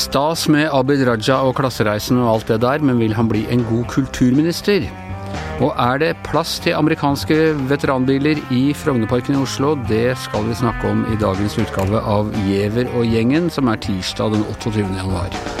Stas med Abid Raja og klassereisen og alt det der, men vil han bli en god kulturminister? Og er det plass til amerikanske veteranbiler i Frognerparken i Oslo? Det skal vi snakke om i dagens utgave av Giæver og gjengen, som er tirsdag den 28. januar.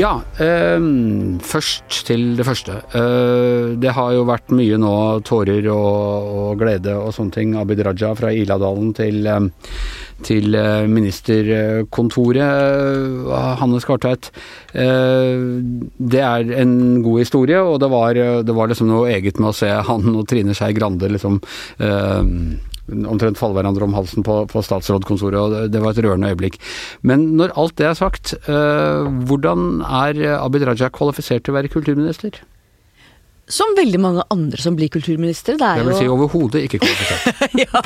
Ja, um, først til det første. Uh, det har jo vært mye nå tårer og, og glede og sånne ting. Abid Raja fra Iladalen til um, til eh, ministerkontoret, Uh, Hanne Skartveit. Uh, det er en god historie, og det var, det var liksom noe eget med å se han og Trine Skei Grande liksom omtrent falle hverandre om halsen på, på, statsrådkontoret, og det var et rørende øyeblikk. Men når alt det er sagt, hvordan er Abid Raja kvalifisert til å være kulturminister? Som veldig mange andre som blir kulturministre. Det, er det vil si overhodet ikke kvalifisert. ja.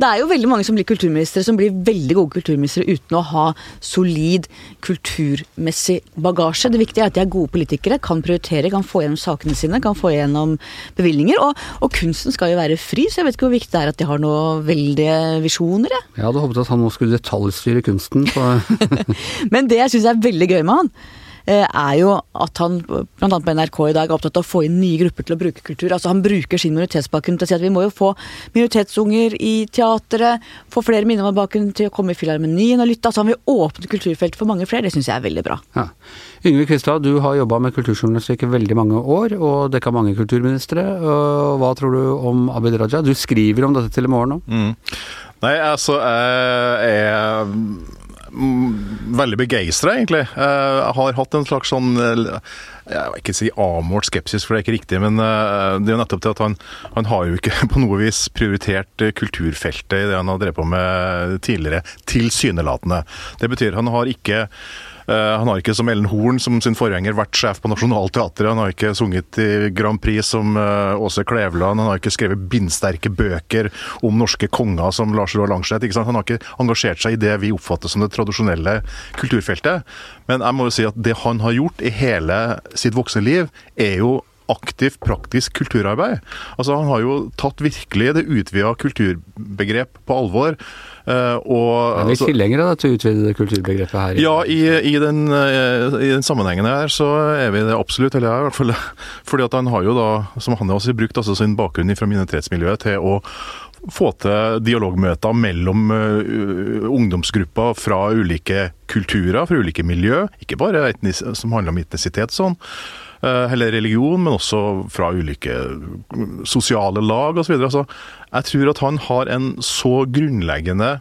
Det er jo veldig mange som blir kulturministre som blir veldig gode kulturministre uten å ha solid kulturmessig bagasje. Det viktige er at de er gode politikere, kan prioritere, kan få gjennom sakene sine, kan få gjennom bevilgninger. Og, og kunsten skal jo være fri, så jeg vet ikke hvor viktig det er at de har noen veldige visjoner. Jeg. jeg hadde håpet at han nå skulle detaljstyre kunsten. Men det jeg syns er veldig gøy med han, er jo at han bl.a. på NRK i dag er opptatt av å få inn nye grupper til å bruke kultur. Altså Han bruker sin minoritetsbakgrunn til å si at vi må jo få minoritetsunger i teatret, få flere med innvandrerbakgrunn til å komme i Filharmonien og lytte. Altså Han vil åpne kulturfeltet for mange flere. Det syns jeg er veldig bra. Ja. Yngve Kvistad, du har jobba med kulturjournalistikk i veldig mange år, og dekka mange kulturministre. Hva tror du om Abid Raja? Du skriver om dette til i morgen nå. Mm. Nei, altså jeg veldig begeistra, egentlig. Eh, jeg har hatt en slags sånn eh, jeg vil ikke si avmålt skepsis, for det er ikke riktig, men eh, det er jo nettopp til at han, han har jo ikke på noe vis prioritert kulturfeltet i det han har drevet på med tidligere, tilsynelatende. Det betyr han har ikke han har ikke som Ellen Horn, som sin forgjenger, vært sjef på Nationaltheatret. Han har ikke sunget i Grand Prix som eh, Åse Kleveland. Han har ikke skrevet bindsterke bøker om norske konger som Lars Roar Langslett. Han har ikke engasjert seg i det vi oppfatter som det tradisjonelle kulturfeltet. Men jeg må jo si at det han har gjort i hele sitt voksne liv, er jo aktivt, praktisk kulturarbeid. Altså, Han har jo tatt virkelig det utvida kulturbegrep på alvor. Uh, og, er vi altså, tilhengere til å utvide kulturbegrepet her? Ja, i, i, den, uh, i, den, sammenhengen her så er vi det absolutt. Eller jeg i hvert fall. Fordi at han har jo da, som han har også brukt altså sin bakgrunn fra minoritetsmiljøet til å få til dialogmøter mellom uh, ungdomsgrupper fra ulike kulturer, fra ulike miljø. Ikke bare etnis, som handler om etnisitet sånn. Eh, eller religion, men også fra ulike sosiale lag osv. Altså, jeg tror at han har en så grunnleggende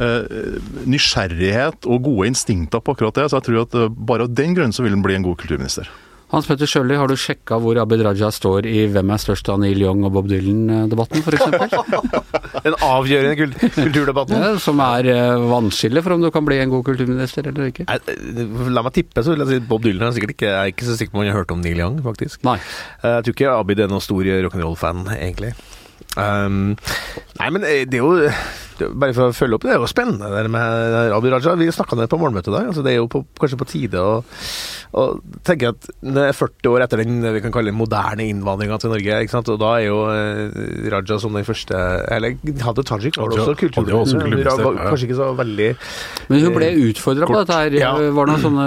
eh, nysgjerrighet og gode instinkter på akkurat det, så jeg tror at eh, bare av den grunn så vil han bli en god kulturminister. Hans Petter Sjøli, har du sjekka hvor Abid Raja står i Hvem er størst av Neil Young og Bob Dylan-debatten, f.eks.? Den avgjørende kulturdebatten? Ja, som er uh, for om du kan bli en god kulturminister eller ikke. La meg tippe, så vil jeg si Bob Dylan er sikkert ikke, jeg er ikke så sikker på om han har hørt om Neil Young, faktisk. Nei. Eh, jeg tror ikke Abid er noen stor rock'n'roll-fan, egentlig. Um, nei, men eh, det er jo Bare for å følge opp, det er jo spennende det med Abid Raja. Vi snakka ned på morgenmøtet i dag. Altså, det er jo på, kanskje på tide å å, tenke at det er 40 år etter den vi kan kalle den moderne innvandringa til Norge, ikke sant? og da er jo eh, Raja som den første Eller hadde Tajik var også kulturminister, kanskje ikke så veldig Men hun ble eh, utfordra på dette her. Ja. Var det noen sånne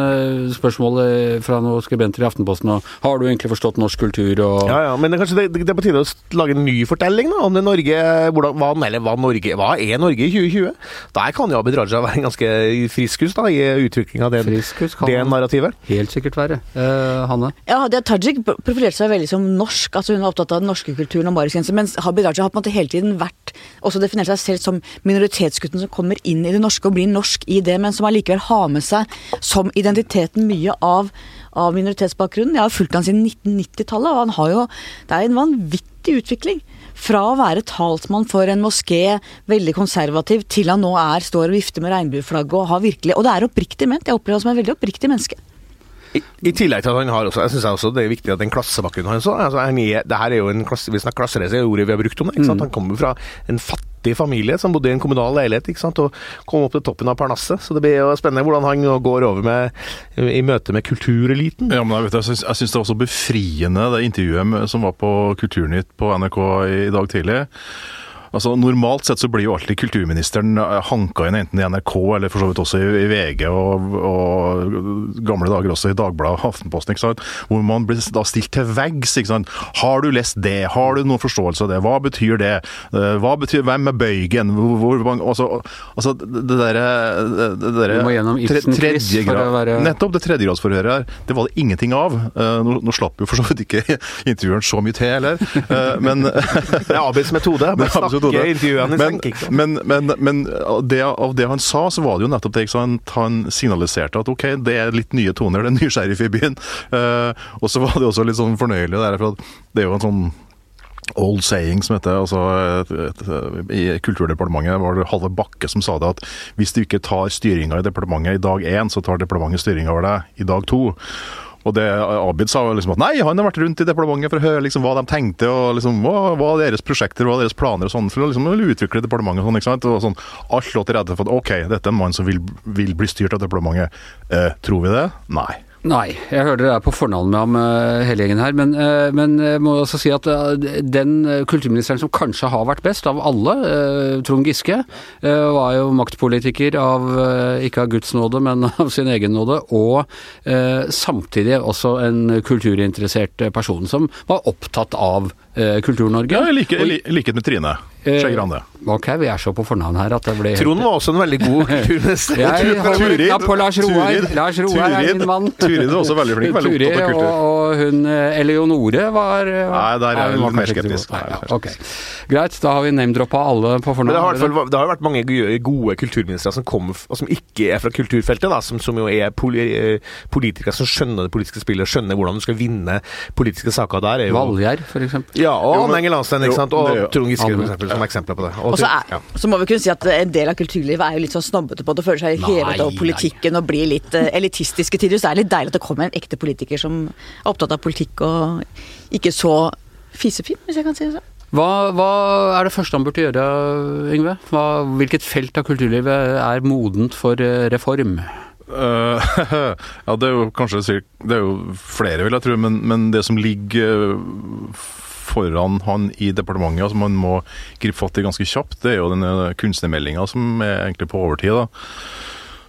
spørsmål eh, fra noen skribenter i Aftenposten og Har du egentlig forstått norsk kultur og Ja, ja, men det, kanskje det, det er på tide å lage en ny fortelling da, om det Norge hvordan, hva, eller hva, Norge, hva er Norge i 2020? Der kan jo Abid Raja være en ganske friskus da, i utviklinga av det, det narrativet. Helt sikkert være. Eh, Hanne? Ja, Hadia Tajik profilerte seg veldig som norsk. altså Hun var opptatt av den norske kulturen og mariskrenser. Mens Abid Raja har på en måte hele tiden vært også definert seg selv som minoritetsgutten som kommer inn i det norske og blir norsk i det, men som allikevel har med seg som identiteten mye av, av minoritetsbakgrunnen. Jeg har fulgt han siden 1990-tallet, og han har jo Det er en vanvittig utvikling. Fra å være talsmann for en moské, veldig konservativ, til han nå er, står og vifter med regnbueflagget og har virkelig Og det er oppriktig ment. Jeg opplever ham som en veldig oppriktig menneske. I, I, tillegg til at han har også, jeg synes også det er viktig at den klassebakgrunnen hans altså, det her er jo en klasse, Vi snakker klassereise, er ordet vi har brukt om det. ikke sant? Mm. Han kommer fra en fattig fattig familie som bodde i en kommunal leilighet ikke sant, og kom opp til toppen av parnasset. Så det blir jo spennende hvordan han går over med i møte med kultureliten. Ja, men jeg, vet, jeg jeg syns det var så befriende, det intervjuet som var på Kulturnytt på NRK i dag tidlig. Altså, Normalt sett så blir jo alltid kulturministeren eh, hanka inn enten i NRK eller for så vidt også i, i VG og, og gamle dager også i Dagbladet og Aftenposten, ikke sant? hvor man blir da stilt til veggs. ikke sant? Har du lest det? Har du noen forståelse av det? Hva betyr det? Eh, Hva betyr, Hvem er bøygen? Hvor, hvor, altså, altså, det derre det derre- Du må gjennom Ibsen-quiz for å være- Nettopp det tredjegradsforhøret her, det var det ingenting av. Eh, nå, nå slapp jo for så vidt ikke intervjueren så mye til heller, men Det er Abels metode. Bare Abels metode. men, men, men, men av det, av det han sa, så var det jo nettopp det. Han. Han signaliserte at ok, det er litt nye toner, det er ny sheriff i byen. Uh, og så var det også litt sånn fornøyelig der, for det er jo en sånn Old saying som heter altså et, et, I Kulturdepartementet var det Halve Bakke som sa det at hvis du ikke tar styringa i departementet i dag én, så tar departementet styringa over deg i dag to. Og det Abid sa liksom at nei, han har vært rundt i departementet for å høre liksom hva de tenkte, og liksom hva hva er deres prosjekter, hva er deres planer og sånn, for å liksom utvikle departementet og sånn. ikke sant? Og sånn, Alt lå til rette for at ok, dette er en mann som vil, vil bli styrt av departementet. Eh, tror vi det? Nei. Nei, jeg hører dere er på fornavn med ham eh, hele gjengen her, men, eh, men jeg må også si at eh, den kulturministeren som kanskje har vært best av alle, Trond Giske, var jo maktpolitiker av ikke av Guds nåde, men av sin egen nåde, og samtidig også en kulturinteressert person som var opptatt av eh, Kultur-Norge. Ja, i like, likhet med Trine Eh, Skei Grande. Ok, vi er så på fornavn her at det ble Trond var også en veldig god kulturminister. Jeg holder Turid. ja, på Lars Roar. Turid. Lars Roar er min mann. Turid er også veldig flink, veldig Turid opptatt av kultur. Og, og hun eh, Eleonore var eh, Nei, der er jeg litt mer skeptisk. Nei, Nei, ja, ok. Greit, da har vi name-droppa alle på fornavn. det har, det har vært mange gode, kulturministre som kommer, som ikke er fra kulturfeltet, da, som, som jo er poli, eh, politikere som skjønner det politiske spillet, og skjønner hvordan du skal vinne politiske saker der. Er Valgjerd, for eksempel. Ja, og Anne Enger Lahnstein, og det Trond Giske for eksempel, som eksempler på det. Og så, ja. er, så må vi kunne si at en del av kulturlivet er jo litt sånn snobbete på det, og føler seg hevet over politikken og blir litt eh, elitistiske tider. Så det er litt deilig at det kommer en ekte politiker som er opptatt av politikk og ikke så fisefin, hvis jeg kan si det sånn. Hva, hva er det første han burde gjøre, Yngve? Hva, hvilket felt av kulturlivet er modent for eh, reform? Uh, ja, det er jo kanskje Det er jo flere, vil jeg tro, men, men det som ligger foran han i departementet, som man må gripe fatt i ganske kjapt, det er jo denne kunstnermeldinga som er egentlig på overtid. da.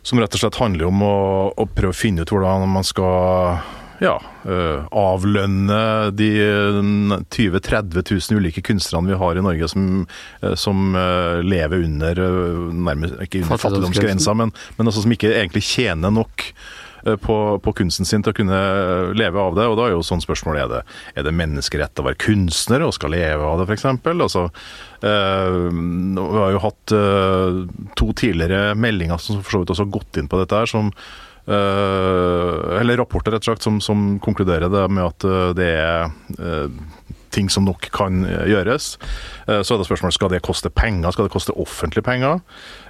Som rett og slett handler om å, å prøve å finne ut hvordan man skal ja, eh, avlønne de eh, 20 000-30 000 ulike kunstnerne vi har i Norge som, eh, som eh, lever under nærmest, ikke under fattigdomsgrensa, men, men altså som ikke egentlig tjener nok på, på kunsten sin til å kunne leve av det. Og da er jo sånn spørsmål er det, er det menneskerett å være kunstner og skal leve av det, f.eks.? Altså, eh, vi har jo hatt eh, to tidligere meldinger som for så vidt også har gått inn på dette her, som eh, eller rapporter rett og slett som, som konkluderer det med at eh, det er eh, ting som nok kan eh, gjøres. Eh, Så er det spørsmålet skal det koste penger, skal det koste offentlige penger?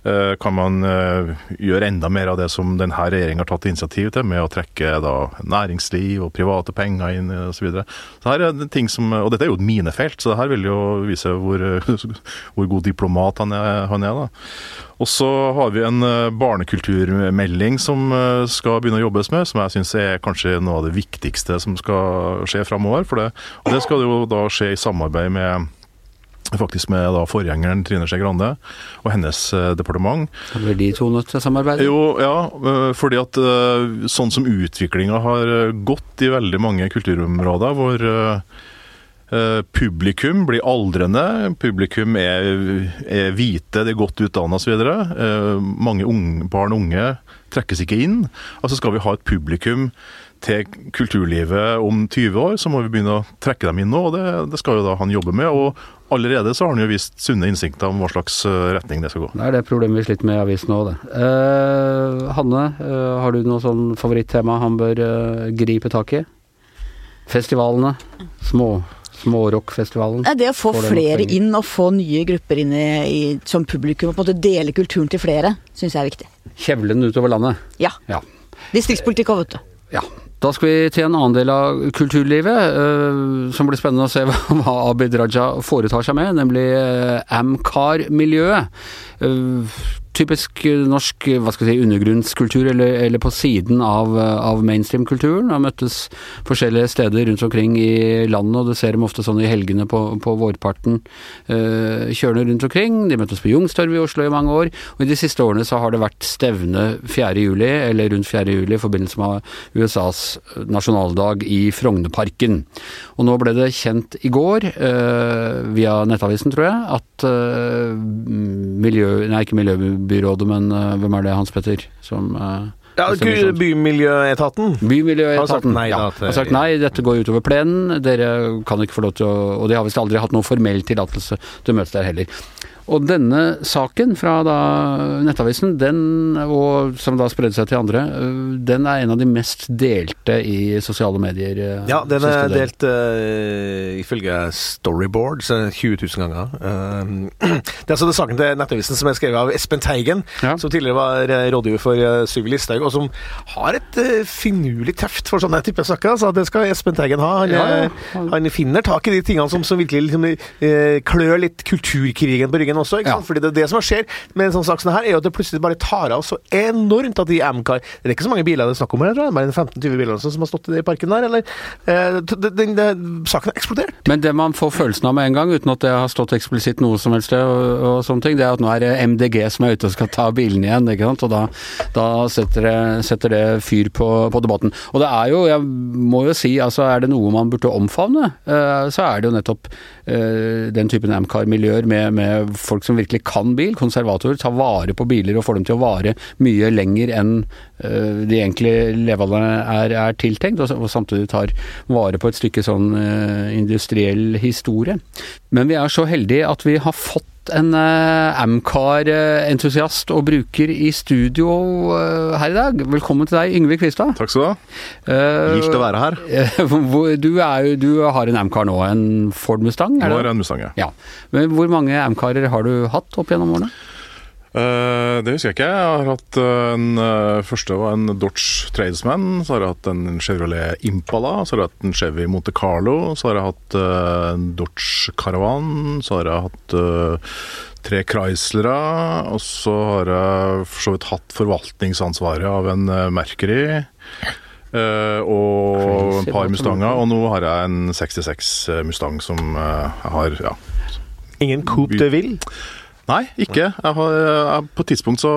Eh, Kan man gjøre enda mer av det som denne regjeringen har tatt initiativ til, med å trekke da næringsliv og private penger inn osv. Så, videre. så og dette er jo et minefelt, så det her vil jo vise hvor, hvor god diplomat han er. Han er da. Og så har vi en eh, barnekulturmelding som eh, skal begynne å jobbes med, som jeg syns er kanskje noe av det viktigste som skal skje framover. For det, og det skal jo da skje i samarbeid med faktisk med da forgjengeren Trine Skei Grande og hennes departement. departement. Blir de to nødt til å samarbeide? Jo, ja, fordi at sånn som utviklinga har gått i veldig mange kulturområder, hvor publikum blir aldrende, publikum er, er hvite, de er godt utdanna osv. Uh, mange unge, barn og unge trekkes ikke inn. Altså Skal vi ha et publikum til kulturlivet om 20 år, så må vi begynne å trekke dem inn nå. og Det, det skal jo da han jobbe med. og Allerede så har han jo vist sunne instinkter om hva slags øh, retning det skal gå. Det er det problemet vi sliter med i avisen òg, det. Eh, Hanne, eh, har du noe sånn favorittema han bør eh, gripe tak i? Festivalene. Små Smårockfestivalen. Det å få flere inn og få nye grupper inn i, i, som publikum, og på en måte dele kulturen til flere, syns jeg er viktig. Kjevlen utover landet. Ja. Ja. Distriktspolitikk òg, vet du. ja. Da skal vi til en annen del av kulturlivet, øh, som blir spennende å se hva, Abid Raja foretar seg med, nemlig øh, Amcar-miljøet. Uh, typisk norsk hva skal jeg si, undergrunnskultur, eller, eller på siden av, av mainstream-kulturen. Har møttes forskjellige steder rundt omkring i landet, og du ser dem ofte sånn i helgene på, på vårparten uh, kjørende rundt omkring. De møttes på Youngstorget i Oslo i mange år, og i de siste årene så har det vært stevne 4. juli, eller rundt 4. juli, i forbindelse med USAs nasjonaldag i Frognerparken. Og nå ble det kjent i går, uh, via Nettavisen tror jeg, at uh, miljø... Nei, ikke miljøbyrådet, men uh, hvem er det, Hans Petter, som uh, Ja, Bymiljøetaten. Bymiljøetaten Har sagt nei ja, til- har sagt nei, dette går utover plenen. Dere kan ikke få lov til å Og de har visst aldri hatt noen formell tillatelse til å møtes der heller. Og denne saken fra da Nettavisen, den, og som da spredde seg til andre, øh, den er en av de mest delte i sosiale medier. øh, Ja, den er del. delt uh, ifølge Storyboards eh, 20 000 ganger. Uh, det er altså det saken til Nettavisen som er skrevet av Espen Teigen, Ja. som tidligere var eh, rådgiver for Sylvi Listhaug, og som har et uh, finurlig teft for sånne type saker. Så det skal Espen Teigen ha. Han, Ja, ja. eh, han finner tak i de tingene som, som virkelig liksom, eh, klør litt kulturkrigen på ryggen også. Ikke sant? Fordi det, er det som skjer med en sånn sak som her, er jo at det plutselig bare tar av så enormt at de Amcar Det er ikke så mange biler det er snakk om her, tror jeg. Bare 15-20 biler som har stått i parken der. Eller, eh, den, den, den, saken har eksplodert. Men det man får følelsen av med en gang, uten at det har stått eksplisitt noe som helst sted, og, og sånne ting, det er at nå er det MDG som er ute og skal ta bilene igjen, ikke sant. Og da, da setter, det, setter det fyr på, på debatten. Og det er jo, jeg må jo si, altså er det noe man burde omfavne, eh, så er det jo nettopp eh, den typen Amcar-miljøer med, med folk som virkelig kan bil, konservatorer, tar vare på biler og får dem til å vare mye lenger enn uh, de egentlig levealdrene er, er tiltenkt, og, og samtidig tar vare på et stykke sånn uh, industriell historie. Men vi er så heldige at vi har fått en uh, Amcar-entusiast og bruker i studio eh, her i dag. Velkommen til deg, Yngve Kvistad. Takk skal du ha. Uh, Gildt å være her. du, er jo, du har en Amcar nå, en Ford Mustang? Nå Er er det? det en Mustang, ja. Ja. Men hvor mange Amcarer har du hatt opp gjennom årene? Eh, det husker jeg ikke. Jeg har hatt eh, en eh, første var en Dodge Tradesman. Så har jeg hatt en Chevrolet Impala. Så har jeg hatt en Chevy Monte Carlo. Så har jeg hatt en Dodge Caravan. Så har jeg hatt tre Chryslere. Og så har jeg for så vidt hatt forvaltningsansvaret av en Mercury. eh, og et par Mustanger. Og nå har jeg en 66 Mustang som jeg har ja, Ingen Coupe de Ville. Nei, ikke. Jeg har, jeg, på et tidspunkt så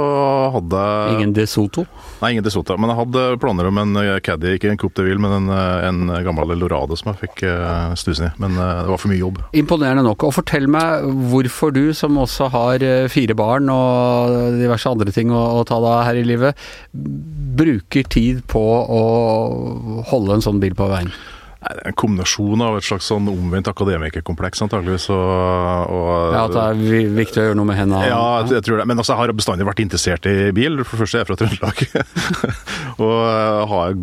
hadde Ingen De Soto? Nei, ingen De Soto. Men jeg hadde planer om en eh, Caddy, ikke en Coupe de Ville, men en, eh, en gammel Lorado som jeg fikk uh, stusen i. Men eh, det var for mye jobb. Imponerende nok. Og fortell meg hvorfor du, som også har eh, fire barn og diverse andre ting å, å ta deg av her i livet, bruker tid på å holde en sånn bil på veien. Nei, det er En kombinasjon av et slags sånn omvendt akademikerkompleks, antakeligvis. Og, og Ja, At det er viktig å gjøre noe med hendene? Ja, jeg tror det. Men altså, jeg har bestandig vært interessert i bil. For det første er jeg fra Trøndelag. og har,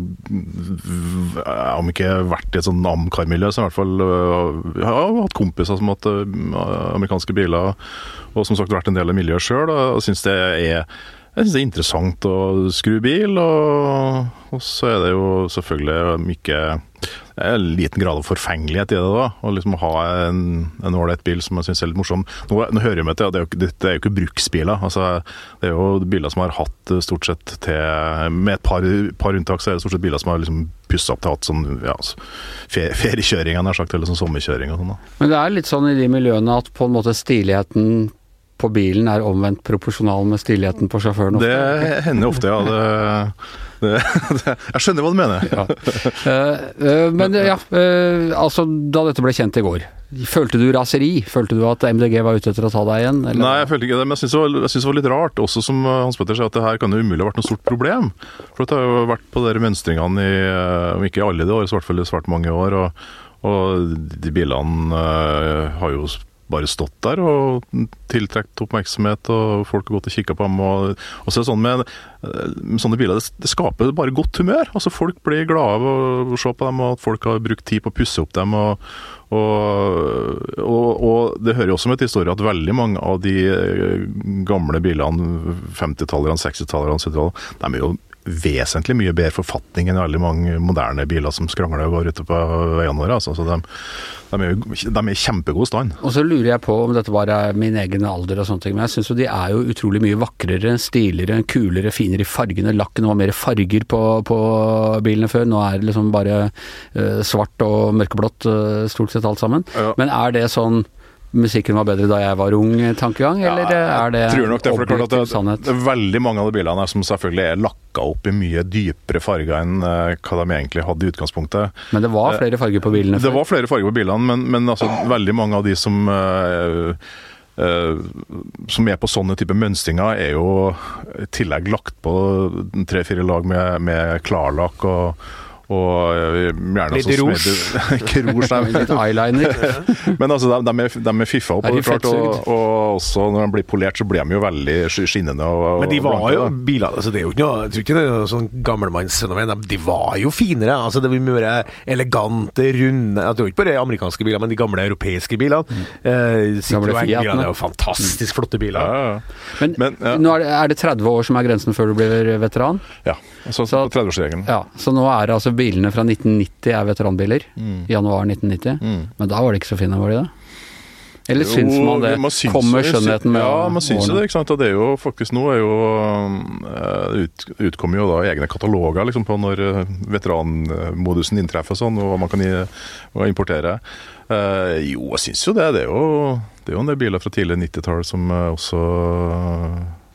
om ikke vært i et sånn Amcar-miljø, så i hvert fall øh, Jeg har hatt kompiser som har hatt øh, amerikanske biler, og som sagt vært en del av miljøet sjøl, og syns det er jeg synes det er interessant å skru bil, og, og så er det jo selvfølgelig mye en liten grad av forfengelighet i det. da, Å liksom ha en en ålreit bil som jeg syns er litt morsom. Nå, nå hører jeg med til at det er jo, det er jo ikke bruksbiler. altså Det er jo biler som har hatt eh, stort sett til Med et par, par unntak, så er det stort sett biler som har liksom pussa opp til hatt sånn ja, altså, fe- feriekjøring, sagt, eller sånn sommerkjøring og sånn. da. Men det er litt sånn i de miljøene at på en måte stiligheten på bilen er omvendt proporsjonal med stillheten på sjåføren. ofte. Det hender ofte, ja. Det, det, det, jeg skjønner hva du mener. Ja. Eh, eh, men ja, eh, altså da dette ble kjent i går, følte du raseri? Følte du at MDG var ute etter å ta deg igjen? eller? Nei, jeg følte ikke det, men jeg syns det, var- synes det var litt rart, også som Hans Petter sier, at det her kan jo umulig ha vært noe stort problem. For det har jo vært på de mønstringene i, om ikke i alle de år, så i hvert fall svært mange år. Og, og de bilene eh, har jo bare stått der og tiltrukket oppmerksomhet, og folk har gått og kikka på ham. Og, og så er det sånn med, eh, med sånne biler, det, det skaper bare godt humør. Altså Folk blir glade av å, se på dem, og at folk har brukt tid på å pusse opp dem. og, og, og det hører jo også med til historien at veldig mange av de eh, gamle bilene, 50-tallerne, 60-tallerne, 70-tallerne, de er jo vesentlig mye bedre forfatning enn veldig mange moderne biler som skrangler og går ute på veiene våre. Altså. Så de, de, er, de er i kjempegod stand. Og så lurer jeg på om dette bare er min egen alder og sånne ting, men jeg syns jo de er jo utrolig mye vakrere, stiligere, kulere, finere i fargene. Lakken var mer farger på, på bilene før, nå er det liksom bare uh, svart og mørkeblått uh, stort sett alt sammen. Ja. Men er det sånn musikken var bedre da jeg var ung tankegang, eller er det tror nok det, for det, er klart at det, veldig mange av de bilene her som selvfølgelig er lakka opp i mye dypere farger enn eh, hva de egentlig hadde i utgangspunktet. Men det var flere farger på bilene Det før. var flere farger på bilene, men, men altså, veldig mange av de som Uh, eh, som er på sånne type mønstringer, er jo i tillegg lagt på tre-fire lag med, med klarlakk og, og eh, gjerne Litt også rouge. smeder- Ikke rouge, nei, Litt eyeliner. men altså, de, de, er, de er fiffa opp, Er og, de er klart, og, og også når de blir polert, så blir de jo veldig skinnende og Men de var blanke, jo biler altså Det er jo ikke noe, jeg tror ikke det er noe sånn gammelmannsfenomen. De- De var jo finere. altså Det var mye elegante, runde Det er jo ikke bare amerikanske biler, men de gamle europeiske bilene. Eh, gamle, Fiatene. bilene er jo fantastisk flotte biler. Ja, ja, Men, Men, ja. nå er det, er det 30 år som er grensen før du blir veteran? ja. Altså, Så- 30-årsregelen. Ja, så nå er det altså bilene fra 1990 er veteranbiler. Mm. Januar 1990. Men da var de ikke så fine, var de det? Eller syns man det? man syns Kommer skjønnheten med Ja, man syns jo det. ikke sant? Og det er jo faktisk nå er jo eh, ut, utkommer jo da egne kataloger liksom, på når eh, veteranmodusen inntreffer og sånn, og hva man kan i- importere. Uh, jo, jeg syns jo det. Det er jo, det er jo en del biler fra tidlig 90-tall som også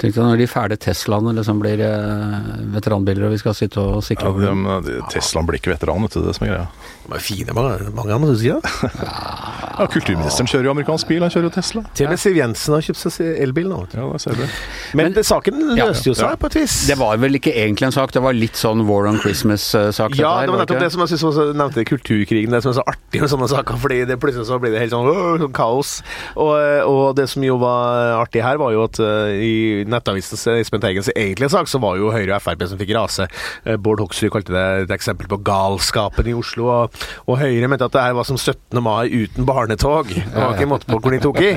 Tenk deg når de fæle Teslaene liksom blir eh, veteranbiler og vi skal sitte og sikle ja, dem. de, de, Teslaen blir ikke veteran, vet du. Det det som er greia. De er fine, mange, mange av dem, syns jeg. Ja, kulturministeren kjører jo amerikansk bil, han kjører jo Tesla. Til og med Siv Jensen har kjøpt seg elbil nå. Ja, der ser du. Men, Men- det, saken Ja. løste jo seg Ja. på et vis. Det var vel ikke egentlig en sak, det var litt sånn War on Christmas-sak. Ja, det var nettopp det som jeg synes også nevnte kulturkrigen, det som er så artig med sånne saker, fordi det plutselig så blir det helt sånn, øh, sånn kaos. Og, og det som jo var artig her, var jo at øh, i Nettavisens eh, Espen Teigens egentlige sak, så var jo Høyre og Frp som fikk rase. Eh, Bård Hoksrud kalte det et eksempel på galskapen i Oslo, og, og Høyre mente at det her var som 17. mai uten barnetog. Det var ikke måte på hvor de tok i.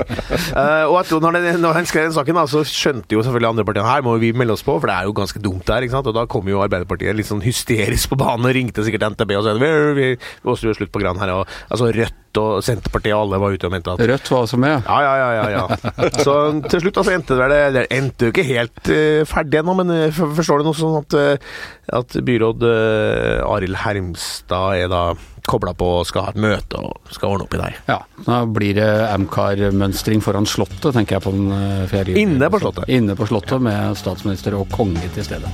Eh, og at, når, når han skrev den saken, da, så skjønte jo selvfølgelig andre partiene her må vi melde oss på, for det er jo ganske dumt der. ikke sant? Og da kom jo Arbeiderpartiet litt sånn hysterisk på banen og ringte sikkert NTB og sa vi, vi, vi vi gjøre slutt på Gran her. Og, altså Rødt og Senterpartiet og alle var ute og mente at Rødt var også med. ja, ja, ja, ja, ja. Så til slutt altså endte det Det endte jo ikke helt uh, ferdig ennå, men eh, forstår du noe sånn at, eh, at byråd uh, Arild Hermstad er da kobla på og skal ha et møte og skal ordne opp i det. Ja, da blir det Amcar-mønstring foran Slottet, tenker jeg på den eh, fjerde juli. Inne på Slottet. Inne på Slottet med statsminister og konge til stede.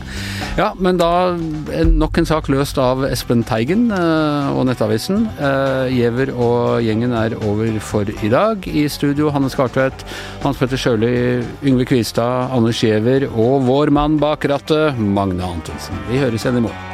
Ja, men da nok en sak løst av Espen Teigen og Nettavisen. Gjever Giæver gjengen er over for i dag. I studio Hanne Skartvedt, Hans Petter Sjøli, Yngve Kvistad, Anders Giæver og vår mann bak rattet, Magne Antonsen. Vi høres igjen i morgen.